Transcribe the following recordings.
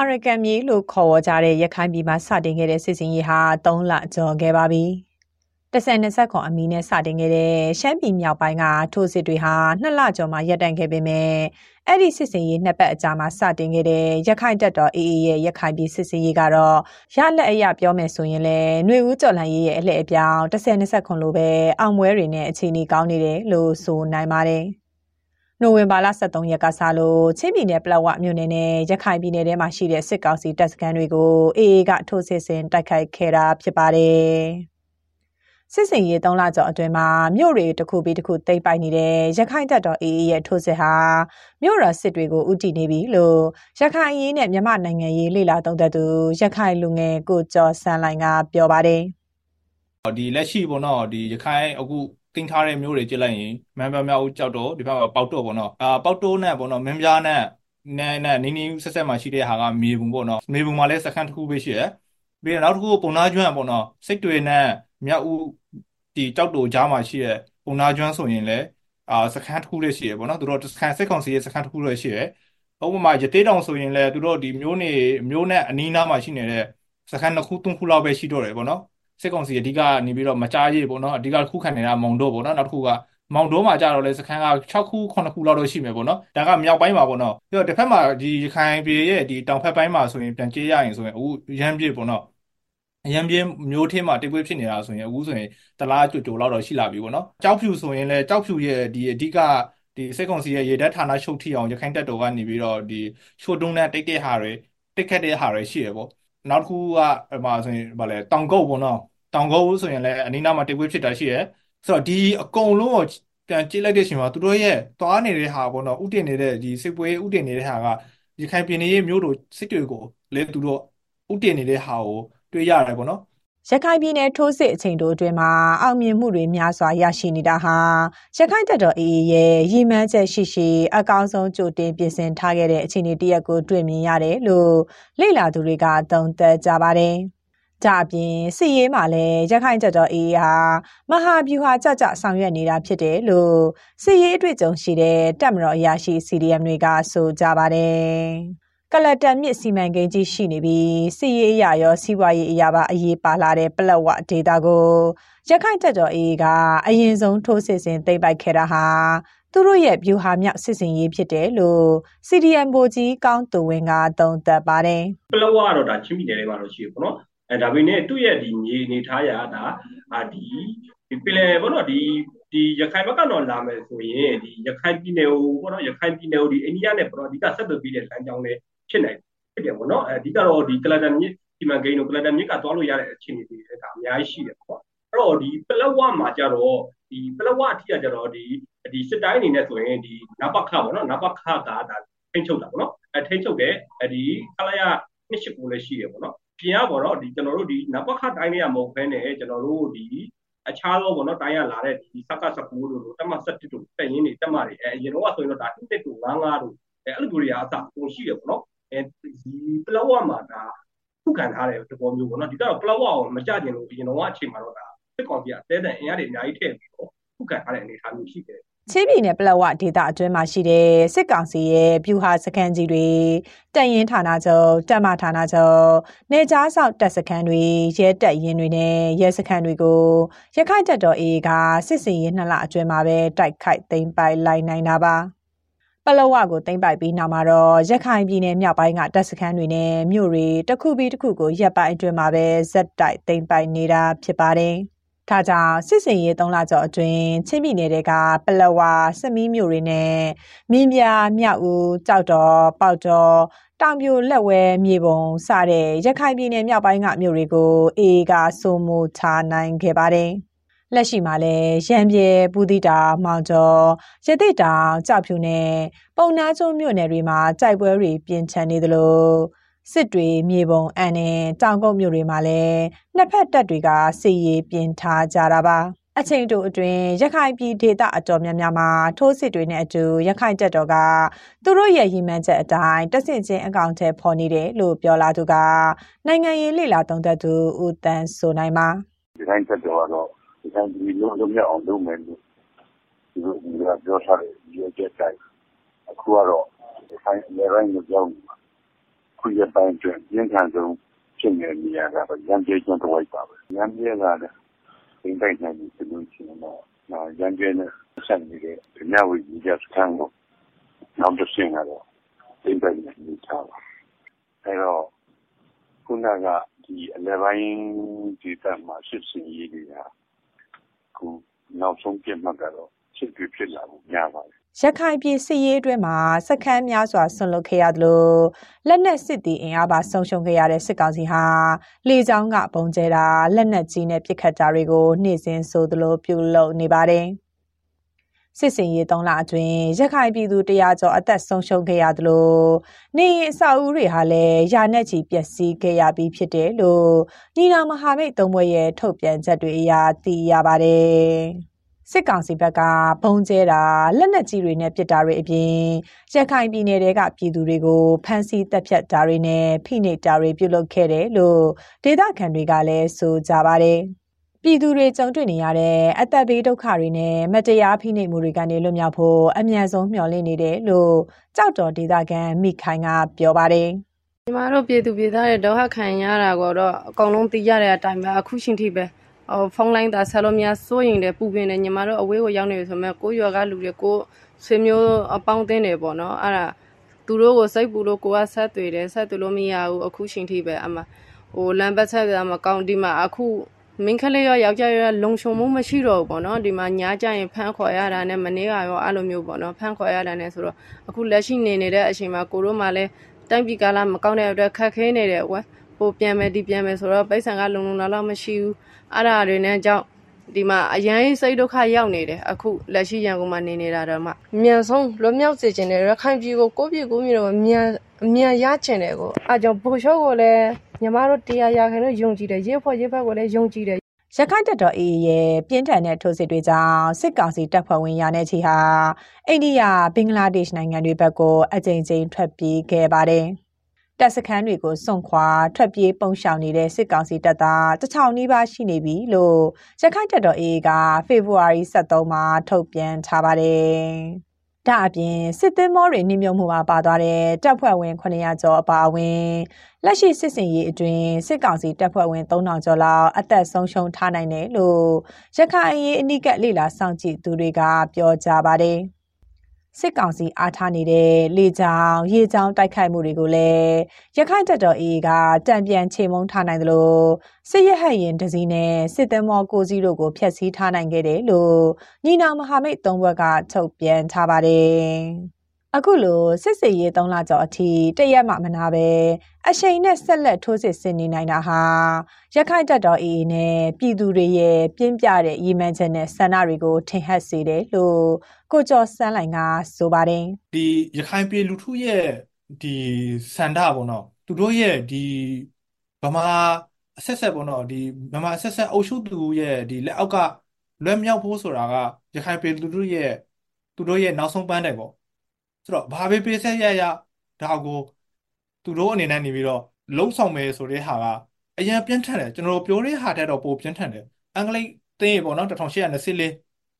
အာရကန်မြေလို့ခေါ်ဝေါ်ကြတဲ့ရခိုင်ပြည်မှာစတင်ခဲ့တဲ့စစ်စင်ရေးဟာ3လကျော်ခဲ့ပါပြီ။တဆန်20ခွန်အမီနဲ့စတင်ခဲ့တဲ့ရှမ်းပြည်မြောက်ပိုင်းကထိုးစစ်တွေဟာ2လကျော်မှရပ်တန့်ခဲ့ပေမဲ့အဲ့ဒီစစ်စင်ရေးနှစ်ပတ်အကြာမှာစတင်ခဲ့တဲ့ရခိုင်တပ်တော် AA ရဲ့ရခိုင်ပြည်စစ်စင်ရေးကတော့ရလက်အရပြောမယ်ဆိုရင်လည်းຫນွေဦးကျော်လန်ရေးရဲ့အလှည့်အပြောင်း10 20ခွန်လိုပဲအောင်ပွဲတွေနဲ့အခြေအနေကောင်းနေတယ်လို့ဆိုနိုင်ပါတယ်။ နိုဝင်ဘာလ23ရက်ကစလို့ချင်းပြည်နယ်ပလက်ဝမြို့နယ်နဲ့ရခိုင်ပြည်နယ်ထဲမှာရှိတဲ့စစ်ကောင်စီတပ်စခန်းတွေကို AA ကထိုးစစ်ဆင်တိုက်ခိုက်ခဲ့တာဖြစ်ပါတယ်။စစ်စင်ရေး3လကျော်အတွင်းမှာမြို့တွေတစ်ခုပြီးတစ်ခုတိတ်ပိုက်နေတဲ့ရခိုင်တပ်တော် AA ရဲ့ထိုးစစ်ဟာမြို့တော်စစ်တွေကိုဥတီနေပြီလို့ရခိုင်ရေးနဲ့မြန်မာနိုင်ငံရေးလေလာသုံးသပ်သူရခိုင်လူငယ်ကိုကျော်ဆန်းလိုင်ကပြောပါတယ်။ဒီလက်ရှိပေါ့နော်ဒီရခိုင်အခုတင်းထားတဲ့မျိုးတွေကြည့်လိုက်ရင်မန်းပြမြောက်ကြောက်တော့ဒီဘက်မှာပေါက်တော့ပေါ့နော်အာပေါက်တိုးနဲ့ပေါ့နော်မင်းပြားနဲ့နဲ့နဲ့နီးနီးဆက်ဆက်မှာရှိတဲ့ဟာကမြေပုံပေါ့နော်မြေပုံမှာလည်းစခန်းတစ်ခုပဲရှိရယ်ပြီးတော့နောက်တစ်ခုပုံနာကျွမ်းပေါ့နော်စိတ်တွေနဲ့မြောက်ဦးဒီကြောက်တိုကြားမှာရှိတဲ့ပုံနာကျွမ်းဆိုရင်လည်းအာစခန်းတစ်ခုလေးရှိရယ်ပေါ့နော်သူတို့စခန်းစိတ်ကောင်စီရဲ့စခန်းတစ်ခုလေးရှိရယ်ဥပမာရသေးတောင်ဆိုရင်လည်းသူတို့ဒီမျိုးနေမျိုးနဲ့အနီးနားမှာရှိနေတဲ့စခန်းနှစ်ခုသုံးခုလောက်ပဲရှိတော့တယ်ပေါ့နော် စစ်ကောင်စီအဓိကနေပြီးတော့မကြားရေးပေါ့နော်အဓိကခုခံနေတာမောင်တို့ပေါ့နော်နောက်တစ်ခုကမောင်တိုးမှာကြတော့လေစခန်းက6ခု9ခုလောက်တော့ရှိမယ်ပေါ့နော်ဒါကမြောက်ပိုင်းမှာပေါ့နော်ပြီးတော့တစ်ဖက်မှာဒီရခိုင်ပြည်ရဲ့ဒီတောင်ဖက်ပိုင်းမှာဆိုရင်ပြန်ကြေးရရင်ဆိုရင်အခုရမ်းပြည့်ပေါ့နော်ရမ်းပြင်းမျိုးထင်းမှာတိတ်ပွေးဖြစ်နေတာဆိုရင်အခုဆိုရင်တလားကြိုကြိုလောက်တော့ရှိလာပြီပေါ့နော်ကြောက်ဖြူဆိုရင်လည်းကြောက်ဖြူရဲ့ဒီအဓိကဒီစိတ်ကွန်စီရဲ့ရေဓာတ်ဌာနချုပ်ထိအောင်ရခိုင်တပ်တော်ကနေပြီးတော့ဒီရှို့တုံးနဲ့တိတ်တဲ့ဟာတွေတိတ်ခတ်တဲ့ဟာတွေရှိရပေါ့နောက်တစ်ခုကဟိုမှာဆိုရင်ဗာလဲတောင်ကုတ်ပေါ့နော် တောင်ကုန်းဆိုရင်လည်းအနီးနားမှာတိတ်ဝေးဖြစ်တာရှိရယ်ဆိုတော့ဒီအကုန်လုံးကိုပြန်ကြည့်လိုက်တဲ့အချိန်မှာသူတို့ရဲ့သွားနေတဲ့ဟာပေါ့နော်ဥတင်နေတဲ့ဒီစစ်ပွဲဥတင်နေတဲ့ဟာကရခိုင်ပြည်နယ်ရဲ့မြို့တို့စစ်တွေကိုလည်းသူတို့ဥတင်နေတဲ့ဟာကိုတွေ့ရတယ်ပေါ့နော်ရခိုင်ပြည်နယ်ထိုးစစ်အချိန်တိုအတွင်းမှာအောင်မြင်မှုတွေများစွာရရှိနေတာဟာရခိုင်တပ်တော် AA ရဲ့ရည်မှန်းချက်ရှိရှိအကောင်းဆုံးကြိုတင်ပြင်ဆင်ထားခဲ့တဲ့အခြေအနေတရက်ကိုတွေ့မြင်ရတယ်လို့လေ့လာသူတွေကသုံးသပ်ကြပါတယ်။ ကြအပြင်စစ်ရေးမှာလည်းရခိုင်တပ်တော်အေးဟာမဟာဗျူဟာကြကြဆောင်ရွက်နေတာဖြစ်တယ်လို့စစ်ရေးအတွေ့အကြုံရှိတဲ့တပ်မတော်အရာရှိ CDM တွေကဆိုကြပါတယ်။ကလတန်မြစ်စီမံကိန်းကြီးရှိနေပြီးစစ်ရေးအရာရောစီးပွားရေးအရာပါအရေးပါလာတဲ့ပလက်ဝဒေတာကိုရခိုင်တပ်တော်အေးကအရင်ဆုံးထိုးစစ်ဆင်သိမ်းပိုက်ခဲ့တာဟာသူတို့ရဲ့ဗျူဟာမြောက်စစ်စင်ရေးဖြစ်တယ်လို့ CDM ဘိုကြီးကောင်းသူဝင်းကသုံးသပ်ပါတယ်ပလက်ဝကတော့ဒါချင်းပြည်နယ်ထဲမှာတော့ရှိရပေါ့နော် အဲဒါပေမဲ့သူ့ရဲ့ဒီမြေအနေထားရတာအာဒီဒီပင်လယ်ဘောနော်ဒီဒီရခိုင်ဘက်ကတော့လာမယ်ဆိုရင်ဒီရခိုင်ပြည်နယ်ကိုဘောနော်ရခိုင်ပြည်နယ်ကိုဒီအိန္ဒိယနဲ့ဘောနော်အဓိကဆက်သွယ်ပြီးတဲ့လမ်းကြောင်းလေးဖြစ်နိုင်ဖြစ်တယ်ဘောနော်အဓိကတော့ဒီကလတန်မြစ်ဒီမန်ဂိန်းတို့ကလတန်မြစ်ကသွားလို့ရတဲ့အခြေအနေတွေဒါအများကြီးရှိတယ်ပေါ့အဲ့တော့ဒီပလက်ဝမှာကြတော့ဒီပလက်ဝအထိကကြတော့ဒီဒီစစ်တိုင်းအနေနဲ့ဆိုရင်ဒီနပခပေါ့နော်နပခကဒါထိန်းချုပ်တာပေါ့နော်အဲထိန်းချုပ်တဲ့ဒီခလာရနှစ်ရှိကိုလည်းရှိတယ်ပေါ့နော် ပြင်ရပေါ့နော်ဒီကျွန်တော်တို့ဒီနပခတိုင်းတွေကမဟုတ်ဘဲနဲ့ကျွန်တော်တို့ဒီအခြားသောပေါ့နော်တိုင်းရလာတဲ့ဒီစကစကူတို့တို့တက်မဆက်တစ်တို့တက်ရင်းတွေတက်မတွေအဲအရင်တော့ဆိုရင်တော့ဒါတစ်တစ်တို့ငါးငါးတို့အဲအဲ့လိုမျိုးတွေကအစပုံရှိရပေါ့နော်အဲဒီပလောဝမှာဒါခုခံထားတဲ့သဘောမျိုးပေါ့နော်ဒီကတော့ပလောဝကိုမကြကျင်လို့အရင်တော့အချိန်မှာတော့ဒါစစ်ကောင်စီကအသေးတဲ့အင်အားတွေအများကြီးထည့်ပြီးတော့ခုခံထားတဲ့အနေအထားမျိုးရှိတယ် ချင်းပြည်နယ်ပလက်ဝဒေသအတွင်းမှာရှိတဲ့စစ်ကောင်စီရဲ့ပြူဟာစခန်းကြီးတွေတပ်ရင်းဌာနချုပ်တပ်မဌာနချုပ်နေကြားဆောက်တပ်စခန်းတွေရဲတပ်ရင်းတွေနဲ့ရဲစခန်းတွေကိုရခိုင်တပ်တော် AA ကစစ်စင်ရေးနှစ်လအတွင်းမှာပဲတိုက်ခိုက်သိမ်းပိုက်လိုက်နိုင်တာပါပလောဝကိုသိမ်းပိုက်ပြီးနောက်မှာတော့ရခိုင်ပြည်နယ်မြောက်ပိုင်းကတပ်စခန်းတွေနဲ့မြို့တွေတစ်ခုပြီးတစ်ခုကိုရပ်ပိုင်းအတွင်းမှာပဲဇက်တိုက်သိမ်းပိုက်နေတာဖြစ်ပါတယ်။ ဒါကြောင့်စစ်စင်ရေး၃လကျော်အတွင်းချင်းပြည်နယ်တွေကပလဝါစမီးမြို့တွေနဲ့မင်းပြမြောက်ဦးကြောက်တော်ပေါက်တော်တောင်ပြိုလက်ဝဲမြေပုံစတဲ့ရခိုင်ပြည်နယ်မြောက်ပိုင်းကမြို့တွေကိုအေကစိုးမိုးချနိုင်ခဲ့ပါတယ်။လက်ရှိမှာလည်းရံပြဲပူတိတာမောင်ကျော်ရတိတောင်ကြောက်ဖြူနဲ့ပုံနာကျုံမြို့နယ်တွေမှာကြိုက်ပွဲတွေပြင်းထန်နေသလို စစ်တွေမြေပုံအန်နဲ့တောင်ကုတ်မြို့တွေမှာလည်းနှစ်ဖက်တပ်တွေကစစ်ရေးပြင်ထားကြတာပါအချိန်တိုအတွင်းရခိုင်ပြည်ဒေသအတော်များများမှာထိုးစစ်တွေနဲ့အတူရခိုင်တပ်တော်ကသူတို့ရဲ့ရည်မှန်းချက်အတိုင်းတဆင့်ချင်းအကောင့်ထဲပေါ်နေတယ်လို့ပြောလာသူကနိုင်ငံရေးလှိလာသုံးသက်သူဦးတန်းဆိုနိုင်ပါဒီတိုင်းတပ်တော်ကတော့ဒီတိုင်းဒီလုံးလုံးရအောင်လုပ်မယ်လို့ဒီလိုဒီကပြောထားတယ်ဒီအကျက်တိုင်းအခုကတော့ဒီတိုင်းအများကြီးမပြောင်းဘူး ခုရပိုင်းအတွင်းရင်းခံဆုံးဖြစ်နေတဲ့နေရာကတော့ရန်ကျေးကျွန်းတစ်ဝိုက်ပါပဲရန်ကျေးကလည်းသိမ့်တိုက်နိုင်ပြီဆိုလို့ရှိရင်တော့ရန်ကျေးနဲ့ဆက်နေတဲ့မြဝတီကြီးစခန်းကိုနောက်တစ်ဆင့်ကတော့သိမ့်တိုက်နိုင်ပြီထားပါအဲတော့ခုနကဒီအလဲပိုင်းဒီတက်မှာစစ်စင်ရေးတွေကခုနောက်ဆုံးပြတ်မှတ်ကတော့ စစ်တွေဖြစ်လာဖို့များပါတယ်ရခိုင်ပြည်စစ်ရေးအတွင်းမှာစခန်းများစွာဆွန့်လွတ်ခဲ့ရသလိုလက်နက်စစ်တီအင်အားပါဆုံးရှုံးခဲ့ရတဲ့စစ်ကောင်စီဟာလေကြောင်းကပုံကျဲတာလက်နက်ကြီးနဲ့ပစ်ခတ်တာတွေကိုနှိမ့်စင်ဆိုသလိုပြုလုပ်နေပါတယ်စစ်စင်ရေး၃လအတွင်းရခိုင်ပြည်သူတရားကျော်အသက်ဆုံးရှုံးခဲ့ရသလိုနေရင်အဆောက်အဦတွေဟာလည်းယာနဲ့ချီပျက်စီးခဲ့ရပြီးဖြစ်တယ်လို့ညီနောင်မဟာမိတ်သုံးဘွဲ့ရဲ့ထုတ်ပြန်ချက်တွေအရသိရပါတယ် စစ်ကောင်စီဘက်ကဘုံကျဲတာလက်နက်ကြီးတွေနဲ့ပစ်တာတွေအပြင်ရခိုင်ပြည်နယ်တွေကပြည်သူတွေကိုဖမ်းဆီးတပ်ဖြတ်တာတွေနဲ့ဖိနှိပ်တာတွေပြုလုပ်ခဲ့တယ်လို့ဒေသခံတွေကလည်းဆိုကြပါတယ်။ပြည်သူတွေကြုံတွေ့နေရတဲ့အသက်ဘေးဒုက္ခတွေနဲ့မတရားဖိနှိပ်မှုတွေကနေလွတ်မြောက်ဖို့အမြန်ဆုံးမျှော်လင့်နေတယ်လို့ကြောက်တော်ဒေသခံမိခိုင်ကပြောပါတယ်။ညီမတို့ပြည်သူပြည်သားတွေဒုက္ခခံရတာကတော့အကုန်လုံးသိရတဲ့အတိုင်းပဲအခုရှင်ထိပဲ။ ဟိုဖုန်းလိုင်းသာဆက်လို့များစိုးရင်လည်းပူပင်တယ်ညီမတို့အဝေးကိုရောက်နေပြီဆိုမှကိုရွာကလူတွေကိုဆွေမျိုးအပေါင်းအသင်းတွေပေါ့နော်အဲ့ဒါသူတို့ကိုစိတ်ပူလို့ကိုကဆက်တွေ့တယ်ဆက်တွေ့လို့မရဘူးအခုချိန်ထိပဲအမဟိုလမ်းပတ်ဆက်ကမကောင်းဒီမှာအခုမင်းကလေးရောယောက်ျားရောလုံခြုံမှုမရှိတော့ဘူးပေါ့နော်ဒီမှာညားကြရင်ဖမ်းခေါ်ရတာနဲ့မနေ့ကရောအဲ့လိုမျိုးပေါ့နော်ဖမ်းခေါ်ရတာနဲ့ဆိုတော့အခုလက်ရှိနေနေတဲ့အချိန်မှာကိုတို့မှလည်းတိုင်းပြည်ကာလမကောင်းတဲ့အတွက်ခက်ခဲနေတယ်ကွယ်ဟိုပြန်မယ်ဒီပြန်မယ်ဆိုတော့ပိတ်ဆန်ကလုံလုံလောက်လောက်မရှိဘူး အဲ့ဒါတွေနဲ့ကြောင့်ဒီမှာအရန်စိတ်ဒုက္ခရောက်နေတယ်အခုလက်ရှိရန်ကုန်မှာနေနေတာတော့မှမြန်ဆုံးလွတ်မြောက်စေချင်တယ်ရခိုင်ပြည်ကိုကိုပြည်ကိုမြို့တော့မြန်မြန်ရချင်တယ်ကိုအဲကြောင့်ဘူရှော့ကိုလည်းညီမတို့တရားရခင်လို့ယုံကြည်တယ်ရေဖို့ရေဖက်ကိုလည်းယုံကြည်တယ်ရခိုင်တပ်တော် AA ရဲ့ပြင်းထန်တဲ့ထိုးစစ်တွေကြောင့်စစ်ကောင်စီတပ်ဖွဲ့ဝင်ရာနဲ့ချီဟာအိန္ဒိယဘင်္ဂလားဒေ့ရှ်နိုင်ငံတွေဘက်ကိုအကြိမ်ကြိမ်ထွက်ပြေးခဲ့ပါတယ်။ တပ်စခန်းတွေကိုစွန့်ခွာထွက်ပြေးပုန်းရှောင်နေတဲ့စစ်ကောင်စီတပ်သားတချောင်းနီးပါးရှိနေပြီလို့ရခိုင်တပ်တော် AA ကဖေဖော်ဝါရီ23မှာထုတ်ပြန်ထားပါတယ်။ဒါအပြင်စစ်သင်းမောတွေနှိမ့်မြုံမှုမှာပါသွားတဲ့တပ်ဖွဲ့ဝင်900ကျော်အပါအဝင်လက်ရှိစစ်စင်ရေးအတွင်းစစ်ကောင်စီတပ်ဖွဲ့ဝင်3000ကျော်လောက်အသက်ဆုံးရှုံးထားနိုင်တယ်လို့ရခိုင်အရေးအနိကလေလာစောင့်ကြည့်သူတွေကပြောကြပါတယ်။ စစ်ကောင်စီအားထားနေတဲ့လေကြောင်းရေကြောင်းတိုက်ခိုက်မှုတွေကိုလည်းရခိုင်တပ်တော် AA ကတံပြန်ချေမှုန်းထားနိုင်တယ်လို့စစ်ရဟတ်ရင်တစည်းနဲ့စစ်သမောကိုစီးတို့ကိုဖျက်ဆီးထားနိုင်ခဲ့တယ်လို့ညီနောင်မဟာမိတ်သုံးဘက်ကထုတ်ပြန်ထားပါတယ် အခုလိုစစ်စေးရေး3လကျော်အထိတရက်မှမနာပဲအရှိန်နဲ့ဆက်လက်ထိုးစစ်ဆင်နေနိုင်တာဟာရခိုင်တပ်တော် AA နဲ့ပြည်သူတွေရဲ့ပြင်းပြတဲ့ရည်မှန်းချက်နဲ့ဆန္ဒတွေကိုထင်ဟပ်စေတယ်လို့ကိုကျော်စန်းလိုင်ကဆိုပါတယ်ဒီရခိုင်ပြည်လူထုရဲ့ဒီဆန္ဒပေါ့နော်သူတို့ရဲ့ဒီဗမာအဆက်ဆက်ပေါ့နော်ဒီဗမာအဆက်ဆက်အုပ်ချုပ်သူရဲ့ဒီလက်အောက်ကလွတ်မြောက်ဖို့ဆိုတာကရခိုင်ပြည်လူထုရဲ့သူတို့ရဲ့နောက်ဆုံးပန်းတယ်ပေါ့ ဆိုတော့ဘာပဲပေးဆက်ရရဒါကိုသူတို့အနေနဲ့နေပြီးတော့လုံးဆောင်မယ်ဆိုတဲ့ဟာကအရင်ပြင်းထန်တယ်ကျွန်တော်ပြောတဲ့ဟာတက်တော့ပိုပြင်းထန်တယ်အင်္ဂလိပ်သင်းပေါ့နော်1824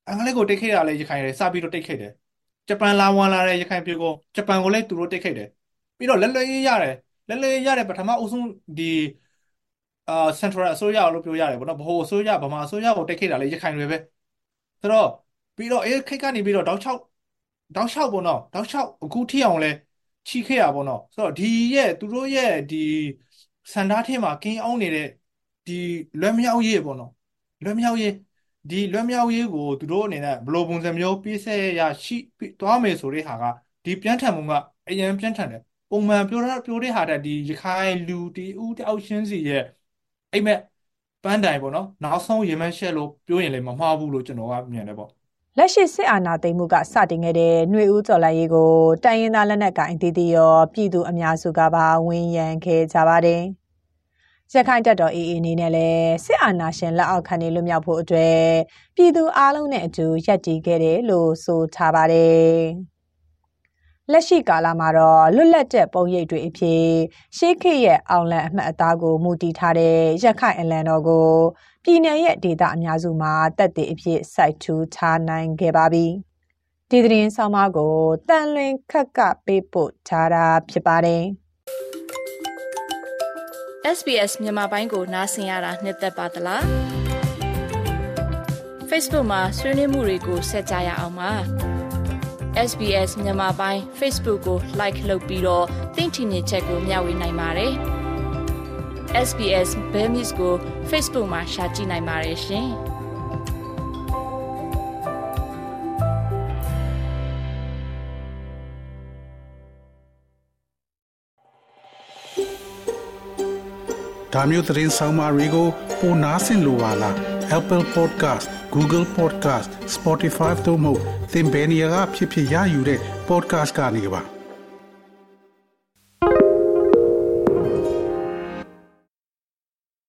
အင်္ဂလိပ်ကိုတိတ်ခိတ်ရလဲရခိုင်တွေစပြီးတော့တိတ်ခိတ်တယ်ဂျပန်လာဝန်လာတဲ့ရခိုင်ပြည်ကိုဂျပန်ကိုလည်းသူတို့တိတ်ခိတ်တယ်ပြီးတော့လက်လွဲရေးရတယ်လက်လွဲရေးရတဲ့ပထမအုပ်စုဒီအာ Central အစိုးရလို့ပြောရတယ်ပေါ့နော်ဗဟိုအစိုးရဗမာအစိုးရကိုတိတ်ခိတ်တာလေရခိုင်တွေပဲဆိုတော့ပြီးတော့အေးခိတ်ကနေပြီးတော့တောက်ချောက် တောက်လျှောက်ပေါ့နော်တောက်လျှောက်အခုထိအောင်လဲချီခဲ့ရပေါ့နော်ဆိုတော့ဒီရဲ့သူတို့ရဲ့ဒီစန္ဒာထဲမှာကင်းအောင်နေတဲ့ဒီလွယ်မြောက်ရေးပေါ့နော်လွယ်မြောက်ရေးဒီလွယ်မြောက်ရေးကိုသူတို့အနေနဲ့ဘယ်လိုပုံစံမျိုးပြည့်စက်ရရှိသွားမယ်ဆိုတဲ့ဟာကဒီပြန်းထန်မှုကအရင်ပြန်းထန်တယ်ပုံမှန်ပြောတာပြောတဲ့ဟာတဲ့ဒီရခိုင်လူတီဦးတအောက်ရှင်းစီရဲ့အိမ်မက်ပန်းတိုင်ပေါ့နော်နောက်ဆုံးရေမန်းရှက်လို့ပြောရင်လည်းမမှားဘူးလို့ကျွန်တော်ကမြင်တယ်ပေါ့ လက်ရှိစစ်အာဏာသိမ်းမှုကစတင်ခဲ့တဲ့ຫນွေဦးကျော်လိုက်ရေးကိုတိုင်းရင်းသားလက်နက်ကိုင်အသီးသီးရောပြည်သူအများစုကပါဝန်ရံခဲ့ကြပါတယ်။ရခိုင်တပ်တော် AA အနေနဲ့လည်းစစ်အာဏာရှင်လက်အောက်ခံနေလွတ်မြောက်ဖို့အတွက်ပြည်သူအလုံးနဲ့အတူရပ်တည်ခဲ့တယ်လို့ဆိုထားပါတယ်။လက်ရှိကာလမှာတော့လွတ်လပ်တဲ့ပုံရိပ်တွေအဖြစ်ရှေးခေတ်ရဲ့အောင်လံအမှတ်အသားကိုမူတည်ထားတဲ့ရခိုင်အလံတော်ကို ပြည်내ရဲ့ဒေသအများစုမှာတက်တဲ့အဖြစ်စိုက်ထူထားနိုင်ခဲ့ပါပြီ။ဒီသတင်းဆောင်မကိုတန်လွင်ခက်ကပေးပို့ထားတာဖြစ်ပါတယ်။ SBS မြန်မာပိုင်းကိုနားဆင်ရတာနှစ်သက်ပါတလား Facebook မှာဆွေးနွေးမှုတွေကိုဆက်ကြရအောင်ပါ SBS မြန်မာပိုင်း Facebook ကို like လုပ်ပြီးတော့သင်ချင်တဲ့ချက်ကိုမျှဝေနိုင်ပါတယ် SBS Bemis ကို Facebook မှာ share ကြည့်နိုင်ပါတယ်ရှင်။။ဒါမျိုးသတင်းဆောင်မတွေကိုပိုနားဆင်လိုပါလား Apple Podcast Google Podcast Spotify တို့မှာသင်ပင်ရာဖြစ်ဖြစ်ရယူတဲ့ podcast ကနေပါ။